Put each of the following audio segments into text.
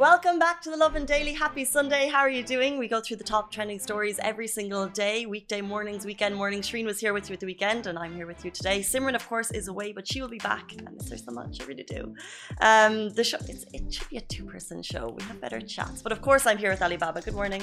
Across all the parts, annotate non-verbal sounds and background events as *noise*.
Welcome back to the Lovin Daily. Happy Sunday. How are you doing? We go through the top trending stories every single day, weekday mornings, weekend mornings. Shreen was here with you at the weekend, and I'm here with you today. Simran, of course, is away, but she will be back. I miss her so much. I really do. Um, the show, it should be a two person show. We have better chats. But of course, I'm here with Alibaba. Good morning.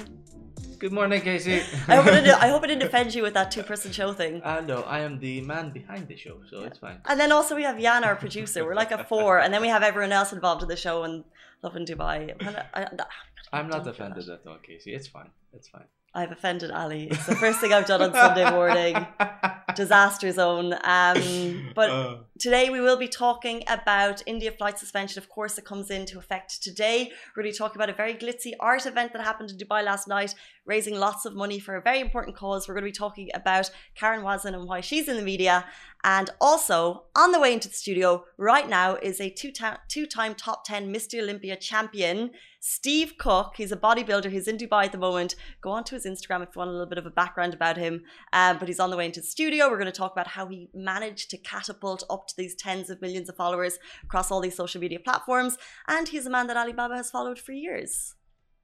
Good morning, Casey. I, hope I, hope I didn't *laughs* offend you with that two person show thing. Uh, no, I am the man behind the show, so yeah. it's fine. And then also we have Jan, our producer. We're like a four, and then we have everyone else involved in the show, and Lovin Dubai. I, am not offended at all, Casey. It's fine. It's fine. I've offended Ali. It's the first thing I've done on Sunday morning. *laughs* Disaster zone. Um, but uh. Today we will be talking about India flight suspension. Of course, it comes into effect today. We're going to talk about a very glitzy art event that happened in Dubai last night, raising lots of money for a very important cause. We're going to be talking about Karen Wazen and why she's in the media. And also, on the way into the studio right now is a two time top 10 Mr. Olympia champion. Steve Cook, he's a bodybuilder. He's in Dubai at the moment. Go on to his Instagram if you want a little bit of a background about him. Um, but he's on the way into the studio. We're going to talk about how he managed to catapult up to these tens of millions of followers across all these social media platforms. And he's a man that Alibaba has followed for years.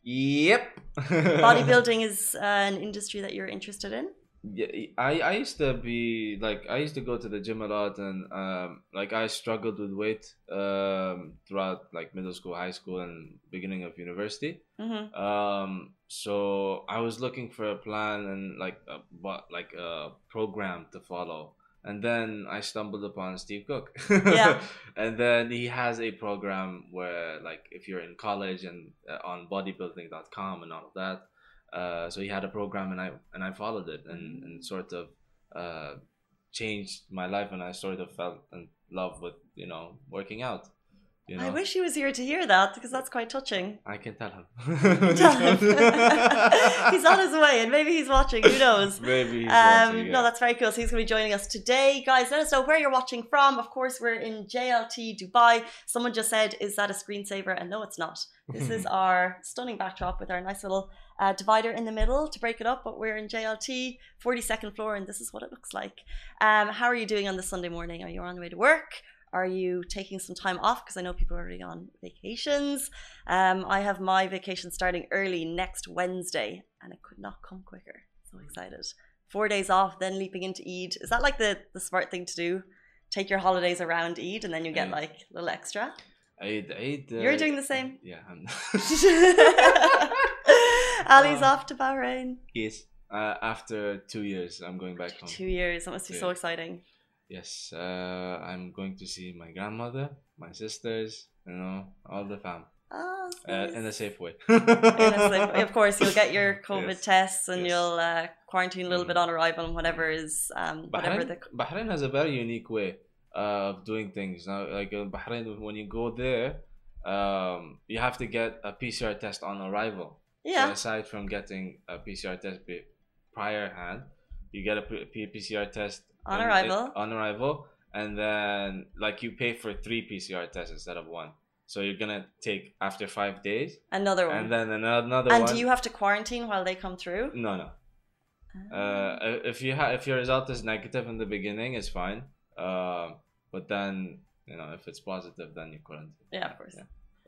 Yep. *laughs* Bodybuilding is uh, an industry that you're interested in? yeah i i used to be like i used to go to the gym a lot and um like i struggled with weight um throughout like middle school high school and beginning of university mm-hmm. um so i was looking for a plan and like a like a program to follow and then i stumbled upon steve cook. Yeah. *laughs* And then he has a program where like if you're in college and uh, on bodybuilding.com and all of that uh, so he had a program and I and I followed it and, and sort of uh, changed my life and I sort of fell in love with you know working out. You know? I wish he was here to hear that because that's quite touching. I can tell him. tell *laughs* him. he's on his way and maybe he's watching. Who knows? *laughs* maybe. Um, watching, yeah. No, that's very cool. So he's going to be joining us today. Guys, let us know where you're watching from. Of course, we're in JLT Dubai. Someone just said, Is that a screensaver? And no, it's not. This is *laughs* our stunning backdrop with our nice little uh, divider in the middle to break it up, but we're in JLT, 42nd floor, and this is what it looks like. Um, how are you doing on this Sunday morning? Are you on the way to work? Are you taking some time off? Because I know people are already on vacations. Um, I have my vacation starting early next Wednesday, and it could not come quicker. So excited. Four days off, then leaping into Eid. Is that like the, the smart thing to do? Take your holidays around Eid, and then you get like a little extra? Eid, Eid. Uh, You're doing the same? *laughs* Yeah. I'm *laughs* Ali's uh, *laughs* off to Bahrain. Yes. Uh, after two years, I'm going back home. Two years. That must be so exciting. Yes, uh, I'm going to see my grandmother, my sisters, you know, all the fam. Oh, uh, in a safe way. in a safe. Of course, you'll get your *laughs* COVID yes. tests and yes. you'll uh, quarantine a little mm. bit on arrival and whatever is um, Bahrain, whatever the. Bahrain has a very unique way of doing things. Now, like in Bahrain, when you go there, um, you have to get a PCR test on arrival. Yeah. So aside from getting a PCR test prior hand, you get a PCR test on arrival. on arrival, and then like you pay for three PCR tests instead of one. So you're gonna take after five days another one, and then another one. and one. do you have to quarantine while they come through? No, no. Uh, ah. if you have if your result is negative in the beginning, it's fine. Uh, but then you know if it's positive, then you quarantine. Yeah, of course. Yeah.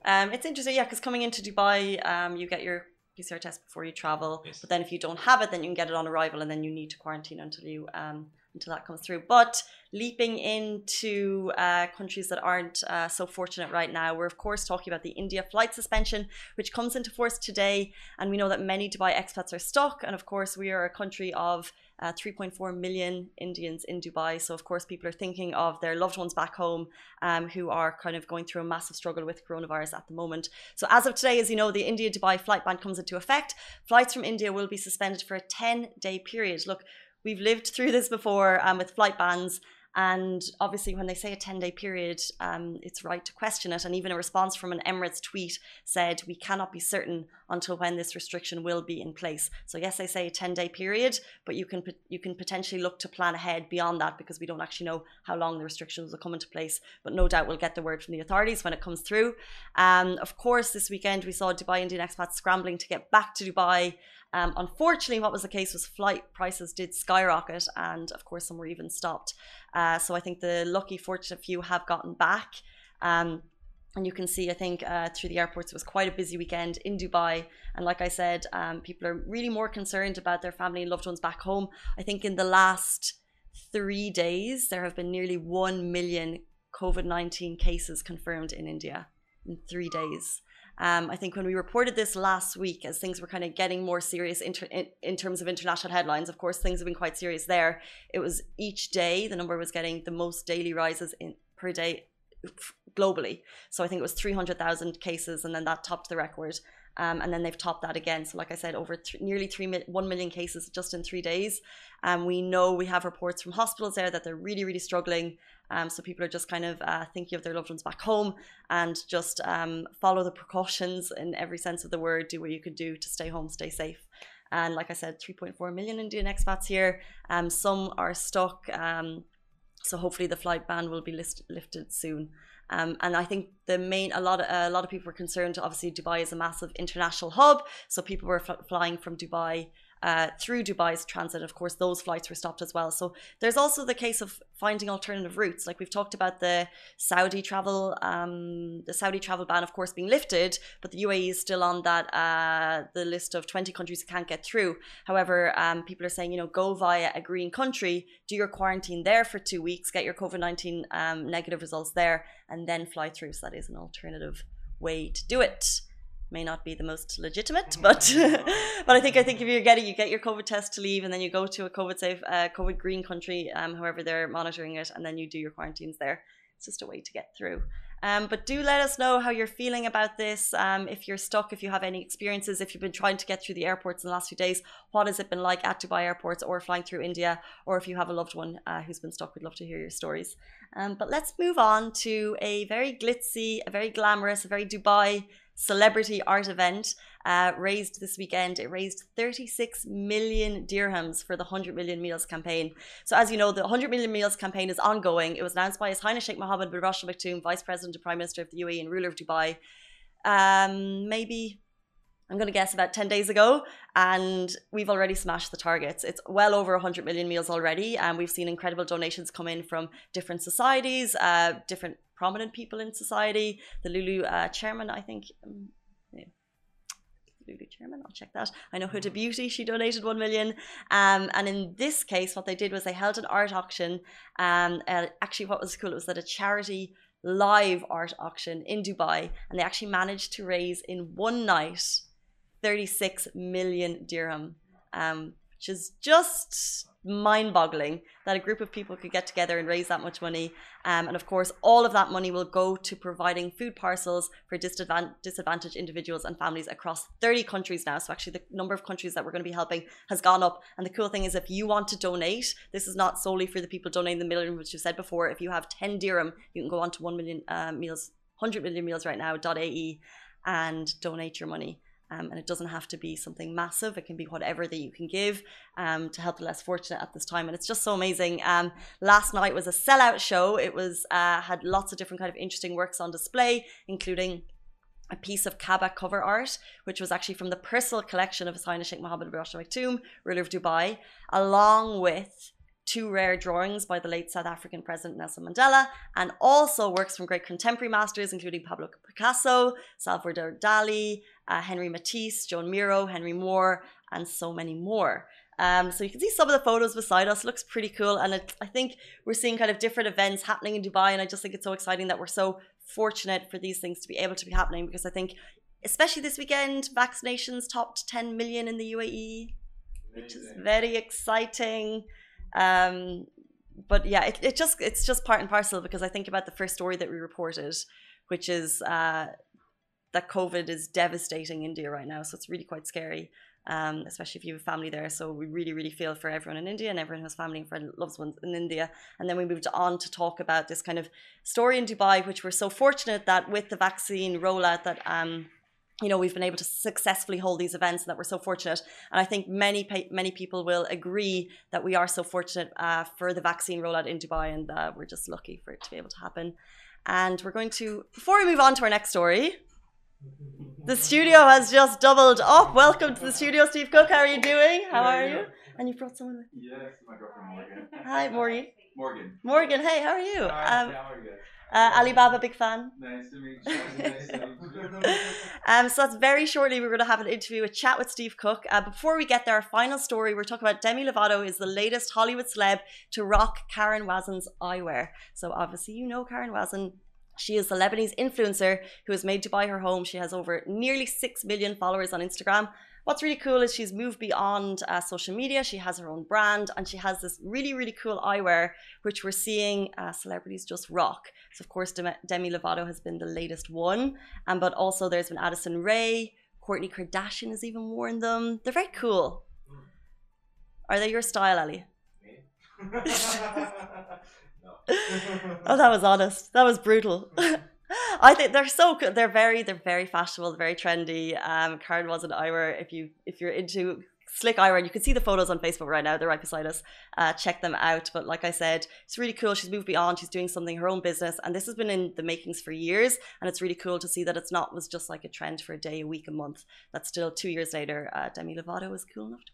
Um, it's interesting, yeah, because coming into Dubai, um, you get your PCR test before you travel. Yes. But then if you don't have it, then you can get it on arrival, and then you need to quarantine until you um, until that comes through. But leaping into uh, countries that aren't uh, so fortunate right now, we're of course talking about the India flight suspension, which comes into force today. And we know that many Dubai expats are stuck. And of course, we are a country of uh, 3.4 million Indians in Dubai. So, of course, people are thinking of their loved ones back home um, who are kind of going through a massive struggle with coronavirus at the moment. So, as of today, as you know, the India Dubai flight ban comes into effect. Flights from India will be suspended for a 10 day period. Look, We've lived through this before um, with flight bans. And obviously, when they say a 10 day period, um, it's right to question it. And even a response from an Emirates tweet said, We cannot be certain until when this restriction will be in place. So, yes, they say a 10 day period, but you can, you can potentially look to plan ahead beyond that because we don't actually know how long the restrictions will come into place. But no doubt we'll get the word from the authorities when it comes through. Um, of course, this weekend we saw Dubai Indian expats scrambling to get back to Dubai. Um, unfortunately, what was the case was flight prices did skyrocket, and of course, some were even stopped. Uh, so I think the lucky, fortunate few have gotten back. Um, and you can see, I think, uh, through the airports, it was quite a busy weekend in Dubai. And like I said, um, people are really more concerned about their family and loved ones back home. I think in the last three days, there have been nearly 1 million COVID 19 cases confirmed in India in three days. Um, I think when we reported this last week, as things were kind of getting more serious inter- in, in, terms of international headlines, of course, things have been quite serious there. It was each day, the number was getting the most daily rises in, per day globally. So I think it was 300,000 cases, and then that topped the record. Um, and then they've topped that again. So, like I said, over th- nearly three mi- one million cases just in three days. And um, we know we have reports from hospitals there that they're really, really struggling. Um, so people are just kind of uh, thinking of their loved ones back home and just um, follow the precautions in every sense of the word. Do what you could do to stay home, stay safe. And like I said, 3.4 million Indian expats here. Um, some are stuck. Um, so hopefully the flight ban will be list- lifted soon. Um, and I think the main a lot of a lot of people were concerned. Obviously, Dubai is a massive international hub, so people were fl- flying from Dubai uh, through Dubai's transit. Of course, those flights were stopped as well. So there's also the case of finding alternative routes. Like we've talked about the Saudi travel, um, the Saudi travel ban, of course, being lifted, but the UAE is still on that uh, the list of 20 countries that can't get through. However, um, people are saying, you know, go via a green country, do your quarantine there for two weeks, get your COVID 19 um, negative results there, and then fly through. So that is an alternative way to do it may not be the most legitimate, but *laughs* but I think I think if you're getting you get your COVID test to leave, and then you go to a COVID safe, uh, COVID green country, um, however they're monitoring it, and then you do your quarantines there. It's just a way to get through. Um, but do let us know how you're feeling about this. Um, if you're stuck, if you have any experiences, if you've been trying to get through the airports in the last few days, what has it been like at Dubai airports or flying through India? Or if you have a loved one uh, who's been stuck, we'd love to hear your stories. Um, but let's move on to a very glitzy, a very glamorous, a very Dubai celebrity art event uh, raised this weekend. It raised 36 million dirhams for the 100 million meals campaign. So, as you know, the 100 million meals campaign is ongoing. It was announced by His Highness Sheikh Mohammed bin Rashid Al Maktoum, Vice President and Prime Minister of the UAE and ruler of Dubai. Um, maybe I'm going to guess about 10 days ago, and we've already smashed the targets. It's well over 100 million meals already, and we've seen incredible donations come in from different societies, uh, different prominent people in society. The Lulu uh, chairman, I think. Um. Lulu chairman, I'll check that. I know Huda Beauty, she donated 1 million. Um, and in this case, what they did was they held an art auction. Um, uh, actually, what was cool was that a charity live art auction in Dubai, and they actually managed to raise in one night 36 million dirham, um, which is just mind boggling that a group of people could get together and raise that much money. Um, and of course, all of that money will go to providing food parcels for disadvantaged individuals and families across 30 countries now. So, actually, the number of countries that we're going to be helping has gone up. And the cool thing is, if you want to donate, this is not solely for the people donating the million, which you said before. If you have 10 dirham, you can go on to 1 million uh, meals, 100 million meals right now, .ae, and donate your money. Um, and it doesn't have to be something massive. It can be whatever that you can give um, to help the less fortunate at this time. And it's just so amazing. Um, last night was a sellout show. It was uh, had lots of different kind of interesting works on display, including a piece of Kaaba cover art, which was actually from the personal collection of His Highness Sheikh Mohammed bin Rashid Maktoum, ruler of Dubai, along with two rare drawings by the late South African President Nelson Mandela, and also works from great contemporary masters, including Pablo Picasso, Salvador Dali, uh, Henri Matisse, Joan Miro, Henry Moore, and so many more. Um, so you can see some of the photos beside us. Looks pretty cool, and it, I think we're seeing kind of different events happening in Dubai, and I just think it's so exciting that we're so fortunate for these things to be able to be happening because I think, especially this weekend, vaccinations topped 10 million in the UAE, which is very exciting. Um, but yeah, it, it just it's just part and parcel because I think about the first story that we reported, which is uh, that COVID is devastating India right now. So it's really quite scary, um, especially if you have family there. So we really, really feel for everyone in India and everyone who has family and friends, loves ones in India. And then we moved on to talk about this kind of story in Dubai, which we're so fortunate that with the vaccine rollout that um, you know we've been able to successfully hold these events and that we're so fortunate. And i think many many people will agree that we are so fortunate uh, for the vaccine rollout in dubai and uh, we're just lucky for it to be able to happen. And we're going to before we move on to our next story the studio has just doubled up. Welcome to the studio steve cook how are you doing? How are you? And you brought someone with yes my girlfriend morgan. Hi morgan morgan morgan hey how are you Hi, um, how are you uh, Alibaba, big fan. Nice to meet you. Nice to meet you. *laughs* um, so that's very shortly. We're going to have an interview, a chat with Steve Cook. Uh, before we get there, our final story, we're talking about Demi Lovato is the latest Hollywood celeb to rock Karen Wazen's eyewear. So obviously, you know Karen Wazen. She is the Lebanese influencer who has made Dubai her home. She has over nearly 6 million followers on Instagram what's really cool is she's moved beyond uh, social media. She has her own brand and she has this really, really cool eyewear, which we're seeing uh, celebrities just rock. So, of course, Demi Lovato has been the latest one. Um, but also, there's been Addison Rae, Kourtney Kardashian has even worn them. They're very cool. Are they your style, Ali? *laughs* *laughs* oh, that was honest. That was brutal. *laughs* I think they're so good. They're very, they're very fashionable, very trendy. Um, Karen Wazen eyewear. If you if you're into slick eyewear, you can see the photos on Facebook right now. They're right beside us. Uh, check them out. But like I said, it's really cool. She's moved beyond. She's doing something her own business, and this has been in the makings for years. And it's really cool to see that it's not was just like a trend for a day, a week, a month. That's still two years later. Uh, Demi Lovato is cool enough to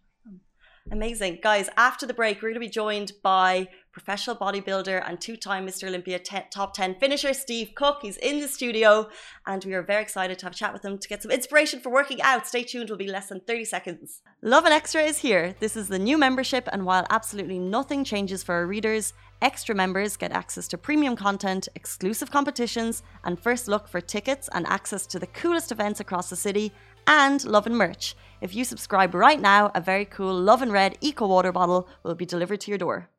Amazing. Guys, after the break, we're going to be joined by professional bodybuilder and two time Mr. Olympia top 10 finisher, Steve Cook. He's in the studio, and we are very excited to have a chat with him to get some inspiration for working out. Stay tuned, will be less than 30 seconds. Lovin Extra is here. This is the new membership, and while absolutely nothing changes for our readers, Extra members get access to premium content, exclusive competitions, and first look for tickets and access to the coolest events across the city and Lovin merch. If you subscribe right now, a very cool Lovin Red Eco Water bottle will be delivered to your door.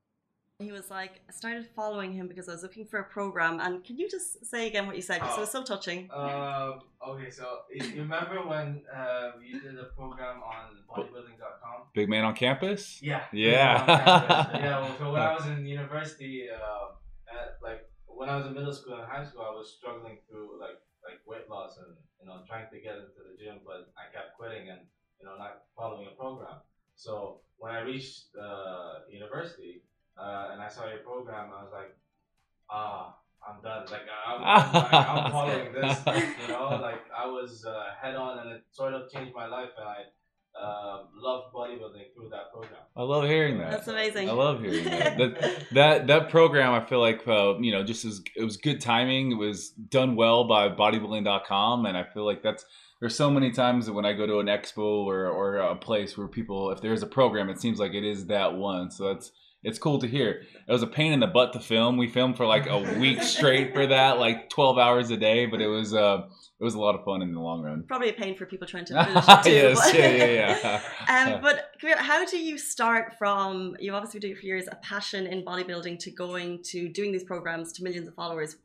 He was like, I started following him because I was looking for a program. And can you just say again what you said? Because oh, it was so touching. Uh, okay, so you remember when uh, we did a program on bodybuilding.com? Big Man on Campus? Yeah. Yeah. Campus. *laughs* yeah, well, so when I was in university, uh, at, like when I was in middle school and high school, I was struggling through like like weight loss and you know trying to get into the gym, but I kept quitting and you know not following a program. So when I reached uh, university uh, and I saw your program, I was like, ah. I'm done. Like I'm, I'm, like, I'm *laughs* following this. *laughs* you know, like I was uh, head on, and it sort of changed my life. And I uh, loved bodybuilding through that program. I love hearing that. That's amazing. I love hearing that. *laughs* that, that that program, I feel like uh, you know, just as it was good timing. It was done well by bodybuilding.com, and I feel like that's there's so many times that when I go to an expo or or a place where people, if there's a program, it seems like it is that one. So that's it's cool to hear. It was a pain in the butt to film. We filmed for like a week straight for that, like 12 hours a day, but it was uh it was a lot of fun in the long run. Probably a pain for people trying to *laughs* finish it too. yes, yeah, yeah, yeah. *laughs* *laughs* um, but how do you start from? You've obviously been doing it for years, a passion in bodybuilding to going to doing these programs to millions of followers.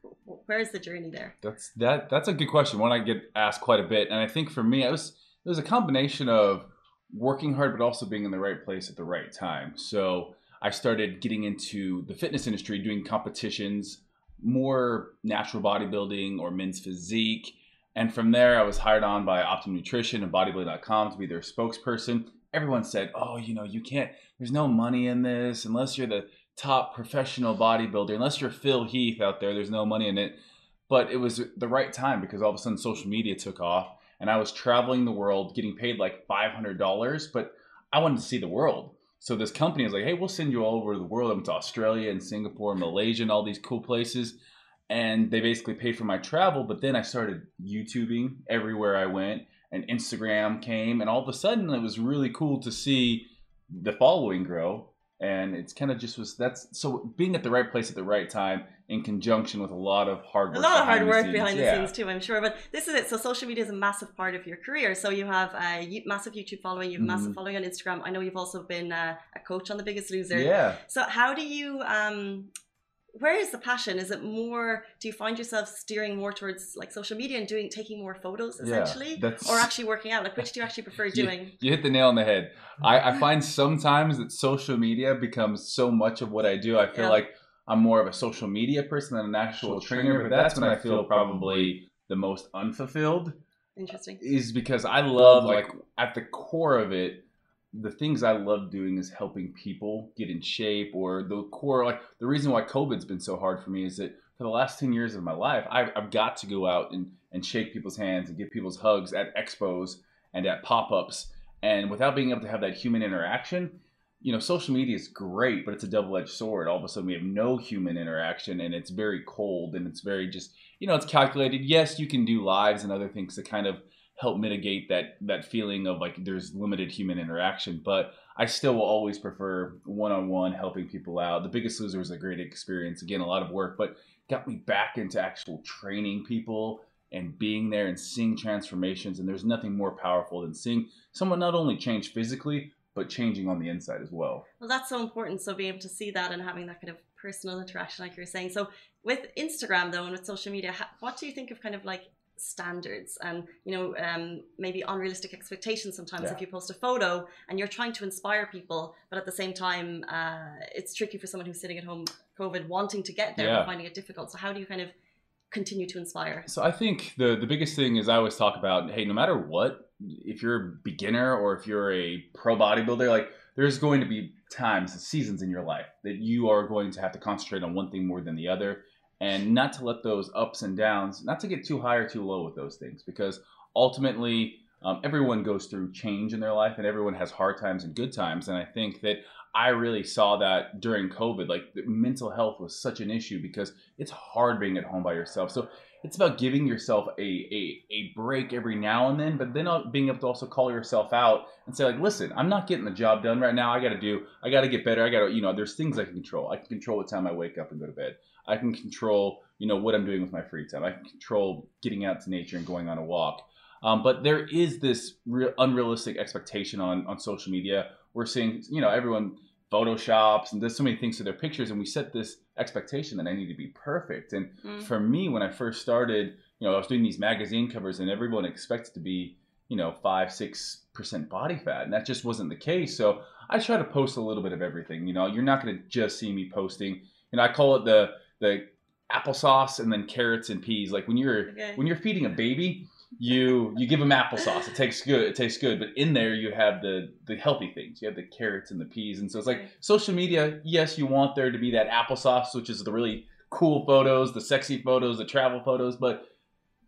Where's the journey there? That's that. That's a good question. One I get asked quite a bit, and I think for me, it was it was a combination of working hard, but also being in the right place at the right time. So I started getting into the fitness industry, doing competitions, more natural bodybuilding or men's physique and from there, I was hired on by Optimum Nutrition and Bodybuilding.com to be their spokesperson. Everyone said, "Oh, you know, you can't. There's no money in this unless you're the top professional bodybuilder. Unless you're Phil Heath out there, there's no money in it." But it was the right time because all of a sudden social media took off, and I was traveling the world, getting paid like five hundred dollars, but I wanted to see the world. So this company is like, "Hey, we'll send you all over the world. I went to Australia and Singapore, and Malaysia, and all these cool places." and they basically paid for my travel. But then I started YouTubing everywhere I went, and Instagram came, and all of a sudden it was really cool to see the following grow. And it's kind of just was that's so being at the right place at the right time in conjunction with a lot of hard work. A lot of hard work behind the scenes too, I'm sure. But this is it. So social media is a massive part of your career. So you have a massive YouTube following, you have mm-hmm. massive following on Instagram. I know you've also been a, a coach on The Biggest Loser. Yeah. So how do you um where is the passion? Is it more? Do you find yourself steering more towards like social media and doing taking more photos essentially, yeah, or actually working out? Like which do you actually prefer *laughs* doing? You, you hit the nail on the head. I, I, *laughs* find sometimes that social media becomes so much of what I do. I feel yeah. like I'm more of a social media person than an actual trainer, trainer, but that's when I feel probably the most unfulfilled. Interesting. Is because I love like at the core of it the things I love doing is helping people get in shape or the core like the reason why COVID's been so hard for me is that for the last 10 years of my life, I've, I've got to go out and, and shake people's hands and give people's hugs at expos and at pop-ups. And without being able to have that human interaction, you know, social media is great, but it's a double-edged sword. All of a sudden we have no human interaction and it's very cold and it's very just, you know, it's calculated. Yes, you can do lives and other things to kind of help mitigate that that feeling of like there's limited human interaction but i still will always prefer one-on-one helping people out. The biggest loser was a great experience. Again a lot of work but got me back into actual training people and being there and seeing transformations and there's nothing more powerful than seeing someone not only change physically but changing on the inside as well. Well that's so important so being able to see that and having that kind of personal interaction like you're saying. So with instagram though and with social media what do you think of kind of like standards and you know um, maybe unrealistic expectations sometimes yeah. if you post a photo and you're trying to inspire people but at the same time uh, it's tricky for someone who's sitting at home covid wanting to get there yeah. finding it difficult so how do you kind of continue to inspire so i think the the biggest thing is i always talk about hey no matter what if you're a beginner or if you're a pro bodybuilder like there's going to be times seasons in your life that you are going to have to concentrate on one thing more than the other and not to let those ups and downs, not to get too high or too low with those things, because ultimately um, everyone goes through change in their life and everyone has hard times and good times. And I think that I really saw that during COVID. Like mental health was such an issue because it's hard being at home by yourself. So it's about giving yourself a, a, a break every now and then, but then being able to also call yourself out and say like, listen, I'm not getting the job done right now. I got to do, I got to get better. I got to, you know, there's things I can control. I can control what time I wake up and go to bed. I can control, you know, what I'm doing with my free time. I can control getting out to nature and going on a walk. Um, but there is this real unrealistic expectation on on social media. We're seeing, you know, everyone photoshops and does so many things to their pictures, and we set this expectation that I need to be perfect. And mm. for me, when I first started, you know, I was doing these magazine covers, and everyone expected to be, you know, five, six percent body fat, and that just wasn't the case. So I try to post a little bit of everything. You know, you're not going to just see me posting. You know, I call it the the applesauce and then carrots and peas. Like when you're okay. when you're feeding a baby, you you give them applesauce. It tastes good. It tastes good. But in there you have the the healthy things. You have the carrots and the peas. And so it's like social media. Yes, you want there to be that applesauce, which is the really cool photos, the sexy photos, the travel photos, but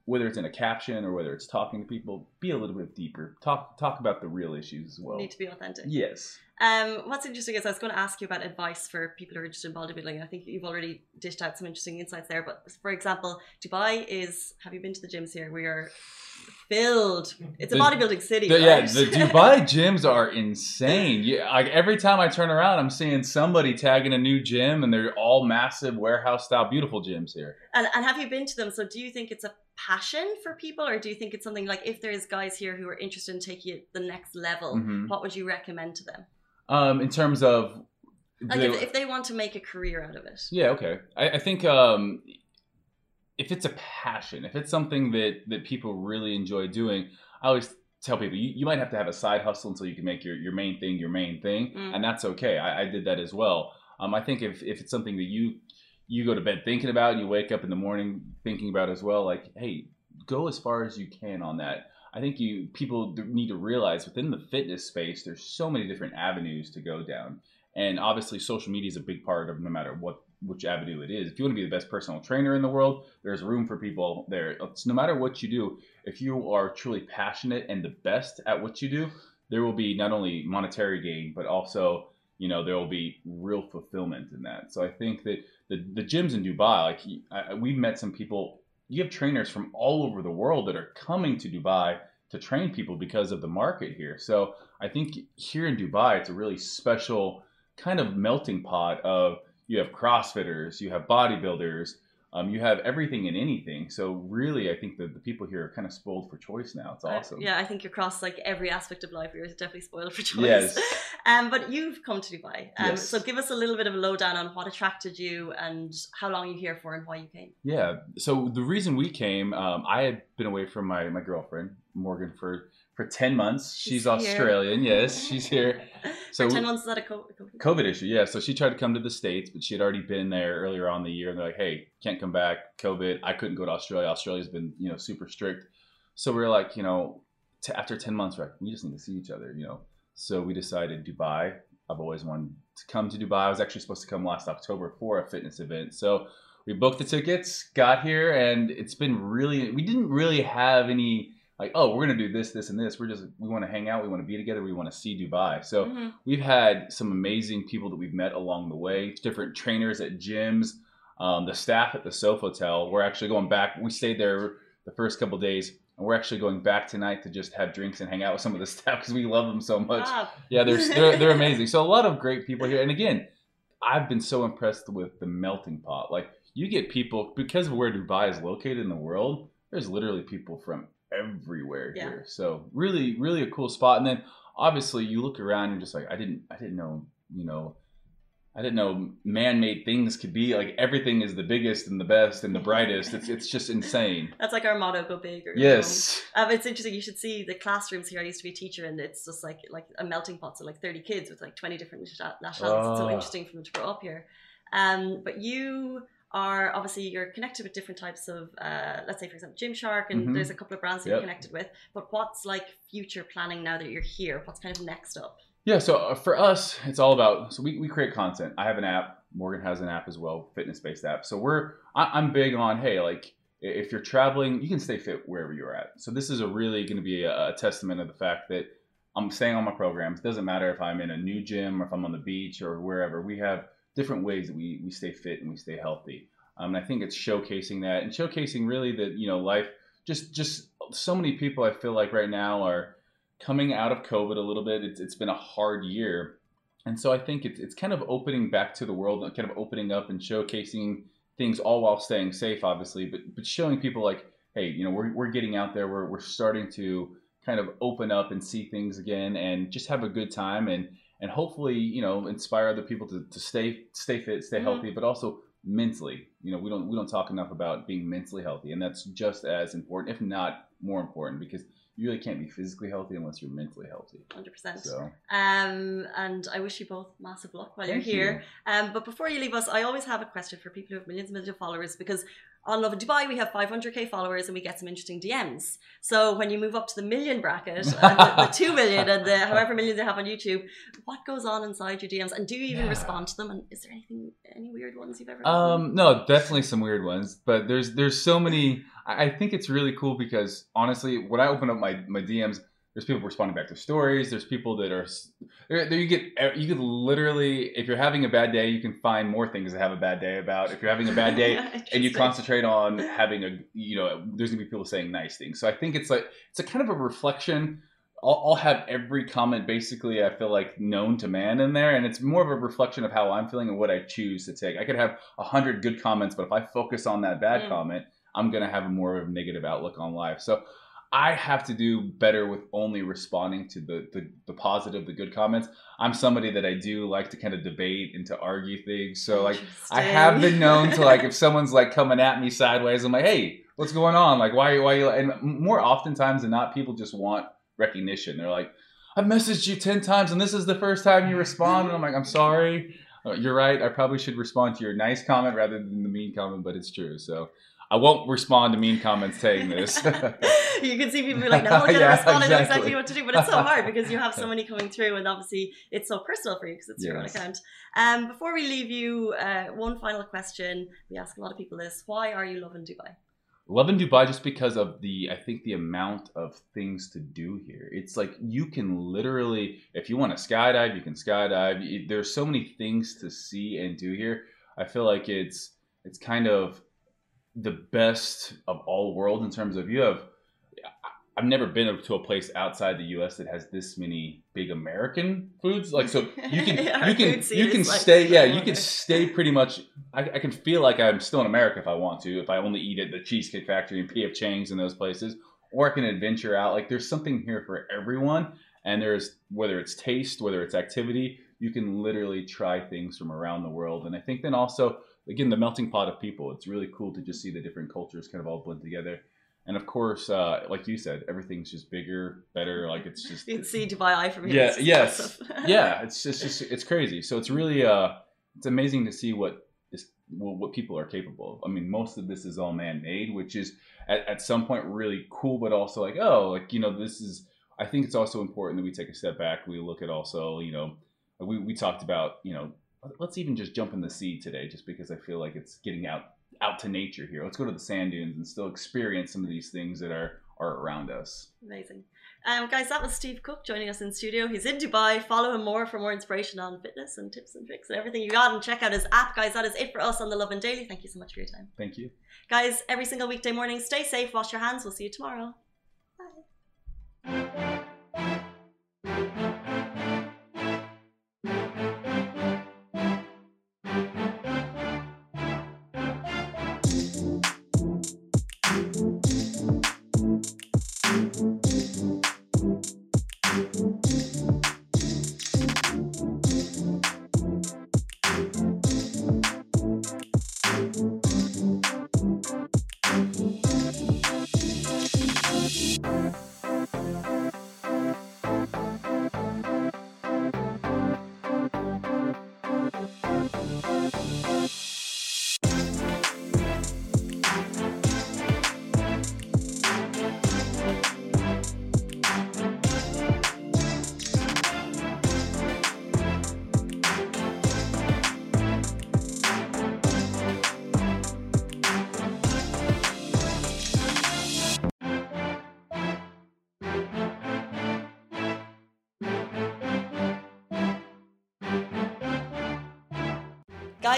whether it's in a caption or whether it's talking to people, be a little bit deeper. Talk talk about the real issues as well. Need to be authentic. Yes. Um, what's interesting is I was going to ask you about advice for people who are interested in bodybuilding. I think you've already dished out some interesting insights there. But for example, Dubai is. Have you been to the gyms here? We are filled. It's a the, bodybuilding city. The, right? Yeah, the *laughs* Dubai gyms are insane. Yeah, like every time I turn around, I'm seeing somebody tagging a new gym, and they're all massive warehouse style, beautiful gyms here. And, and have you been to them? So do you think it's a passion for people, or do you think it's something like if there's guys here who are interested in taking it the next level, mm-hmm. what would you recommend to them? Um, in terms of like if, if, they want to make a career out of it. Yeah, okay. I, I think um, if it's a passion, if it's something that that people really enjoy doing, I always tell people you, you might have to have a side hustle until you can make your, your main thing your main thing, mm. and that's okay. I, I, did that as well. Um, I think if, if it's something that you you go to bed thinking about and you wake up in the morning thinking about as well, like hey, go as far as you can on that. I think you people need to realize within the fitness space, there's so many different avenues to go down, and obviously social media is a big part of no matter what which avenue it is. If you want to be the best personal trainer in the world, there's room for people there. It's, no matter what you do, if you are truly passionate and the best at what you do, there will be not only monetary gain, but also you know there will be real fulfillment in that. So I think that the the gyms in Dubai, like I, we've met some people. You have trainers from all over the world that are coming to Dubai to train people because of the market here. So I think here in Dubai, it's a really special kind of melting pot of you have CrossFitters, you have bodybuilders, um, you have everything and anything. So really, I think that the people here are kind of spoiled for choice now. It's awesome. Uh, yeah, I think across like every aspect of life. You're definitely spoiled for choice. Yes. *laughs* Um, but you've come to Dubai. Um, yes. So give us a little bit of a lowdown on what attracted you and how long you're here for and why you came. Yeah. So the reason we came, um, I had been away from my, my girlfriend, Morgan, for for 10 months. She's, she's Australian. Yes, she's here. *laughs* So for 10 months, is that a COVID? COVID issue, yeah. So she tried to come to the States, but she had already been there earlier on the year. And they're like, hey, can't come back, COVID. I couldn't go to Australia. Australia's been, you know, super strict. So we are like, you know, t- after 10 months, right, we just need to see each other, you know. So we decided Dubai. I've always wanted to come to Dubai. I was actually supposed to come last October for a fitness event. So we booked the tickets, got here, and it's been really, we didn't really have any like, oh, we're gonna do this, this, and this. We're just we want to hang out, we want to be together, we want to see Dubai. So mm-hmm. we've had some amazing people that we've met along the way, different trainers at gyms, um, the staff at the Sofitel. We're actually going back. We stayed there the first couple days, and we're actually going back tonight to just have drinks and hang out with some of the *laughs* staff because we love them so much. Wow. Yeah, they're, *laughs* they're they're amazing. So a lot of great people here, and again, I've been so impressed with the melting pot. Like you get people because of where Dubai is located in the world. There's literally people from everywhere yeah. here. So really, really a cool spot. And then obviously you look around and just like I didn't I didn't know, you know, I didn't know man-made things could be like everything is the biggest and the best and the brightest. It's it's just insane. *laughs* That's like our motto: go big. Or yes. Um, it's interesting. You should see the classrooms here. I used to be a teacher, and it's just like like a melting pot. So like thirty kids with like twenty different nationalities. Oh. It's so ah. interesting for them to grow up here. Um, but you are obviously you're connected with different types of uh, let's say for example Gymshark and mm-hmm. there's a couple of brands that yep. you're connected with. But what's like future planning now that you're here? What's kind of next up? Yeah so uh, for us it's all about so we, we create content. I have an app. Morgan has an app as well fitness based app. So we're I, i'm big on hey like if you're traveling you can stay fit wherever you're at. So this is a really going to be a, a testament of the fact that i'm staying on my programs. Doesn't matter if i'm in a new gym or if i'm on the beach or wherever. We have different ways that we, we stay fit and we stay healthy. Um, and I think it's showcasing that and showcasing really that, you know, life just, just so many people I feel like right now are coming out of COVID a little bit. It's, it's been a hard year. And so I think it's, it's kind of opening back to the world and kind of opening up and showcasing things all while staying safe, obviously, but, but showing people like, hey, you know, we're, we're getting out there, we're, we're starting to kind of open up and see things again and just have a good time. And, and hopefully you know inspire other people to, to stay stay fit stay mm-hmm. healthy but also mentally you know we don't we don't talk enough about being mentally healthy and that's just as important if not more important because you really can't be physically healthy unless you're mentally healthy. 100%. So. Um, and I wish you both massive luck while Thank you're here. You. Um, but before you leave us, I always have a question for people who have millions and millions of followers because on Lovin Dubai, we have 500k followers and we get some interesting DMs. So when you move up to the million bracket, and the, the, *laughs* 2 million and the however millions they have on YouTube, what goes on inside your DMs? And do you even yeah. respond to them? And is there anything, any weird ones you've ever? Um, no, definitely some weird ones, but there's there's so many. I think it's really cool because honestly, when I open up my my DMs, there's people responding back to stories. There's people that are there. You get you could literally, if you're having a bad day, you can find more things to have a bad day about. If you're having a bad day *laughs* and you concentrate on *laughs* having a, you know, there's gonna be people saying nice things. So I think it's like it's a kind of a reflection. I'll, I'll have every comment basically I feel like known to man in there, and it's more of a reflection of how I'm feeling and what I choose to take. I could have a hundred good comments, but if I focus on that bad mm. comment, I'm gonna have a more of a negative outlook on life. So I have to do better with only responding to the, the, the positive, the good comments. I'm somebody that I do like to kind of debate and to argue things. So like I have been known to like if *laughs* someone's like coming at me sideways, I'm like, hey, what's going on? Like why why you and more oftentimes than not, people just want recognition. They're like, I've messaged you ten times and this is the first time you respond. And I'm like, I'm sorry. Uh, you're right. I probably should respond to your nice comment rather than the mean comment, but it's true. So I won't respond to mean comments saying this. *laughs* you can see people be like, no, *laughs* I'm going to yeah, respond. Exactly. I know exactly what to do. But it's so hard because you have so *laughs* many coming through, and obviously it's so personal for you because it's yes. your own account. Um, before we leave you, uh, one final question. We ask a lot of people this: Why are you loving Dubai? Loving Dubai just because of the, I think the amount of things to do here. It's like you can literally, if you want to skydive, you can skydive. There's so many things to see and do here. I feel like it's it's kind of the best of all worlds in terms of you have I've never been to a place outside the U.S. that has this many big American foods. Like, so you can *laughs* yeah, you can you can stay. Like, yeah, you can stay pretty much. I, I, can feel like I'm still in America if I want to. If I only eat at the Cheesecake Factory and P.F. Chang's and those places, or I can adventure out. Like, there's something here for everyone, And there's whether it's taste, whether it's activity, you can literally try things from around the world. And I think then also again the melting pot of people. It's really cool to just see the different cultures kind of all blend together. And of course, uh, like you said, everything's just bigger, better. Like it's just you can see Dubai Eye from here. Yeah, yes, *laughs* yeah. It's just, it's just it's crazy. So it's really uh, it's amazing to see what is what people are capable of. I mean, most of this is all man made, which is at, at some point really cool, but also like oh, like you know, this is. I think it's also important that we take a step back. We look at also, you know, we we talked about, you know, let's even just jump in the sea today, just because I feel like it's getting out out to nature here. Let's go to the sand dunes and still experience some of these things that are are around us. Amazing. Um, guys, that was Steve Cook joining us in studio. He's in Dubai. Follow him more for more inspiration on fitness and tips and tricks and everything you got. And check out his app, guys. That is it for us on the Lovin Daily. Thank you so much for your time. Thank you. Guys, every single weekday morning, stay safe, wash your hands. We'll see you tomorrow. Bye.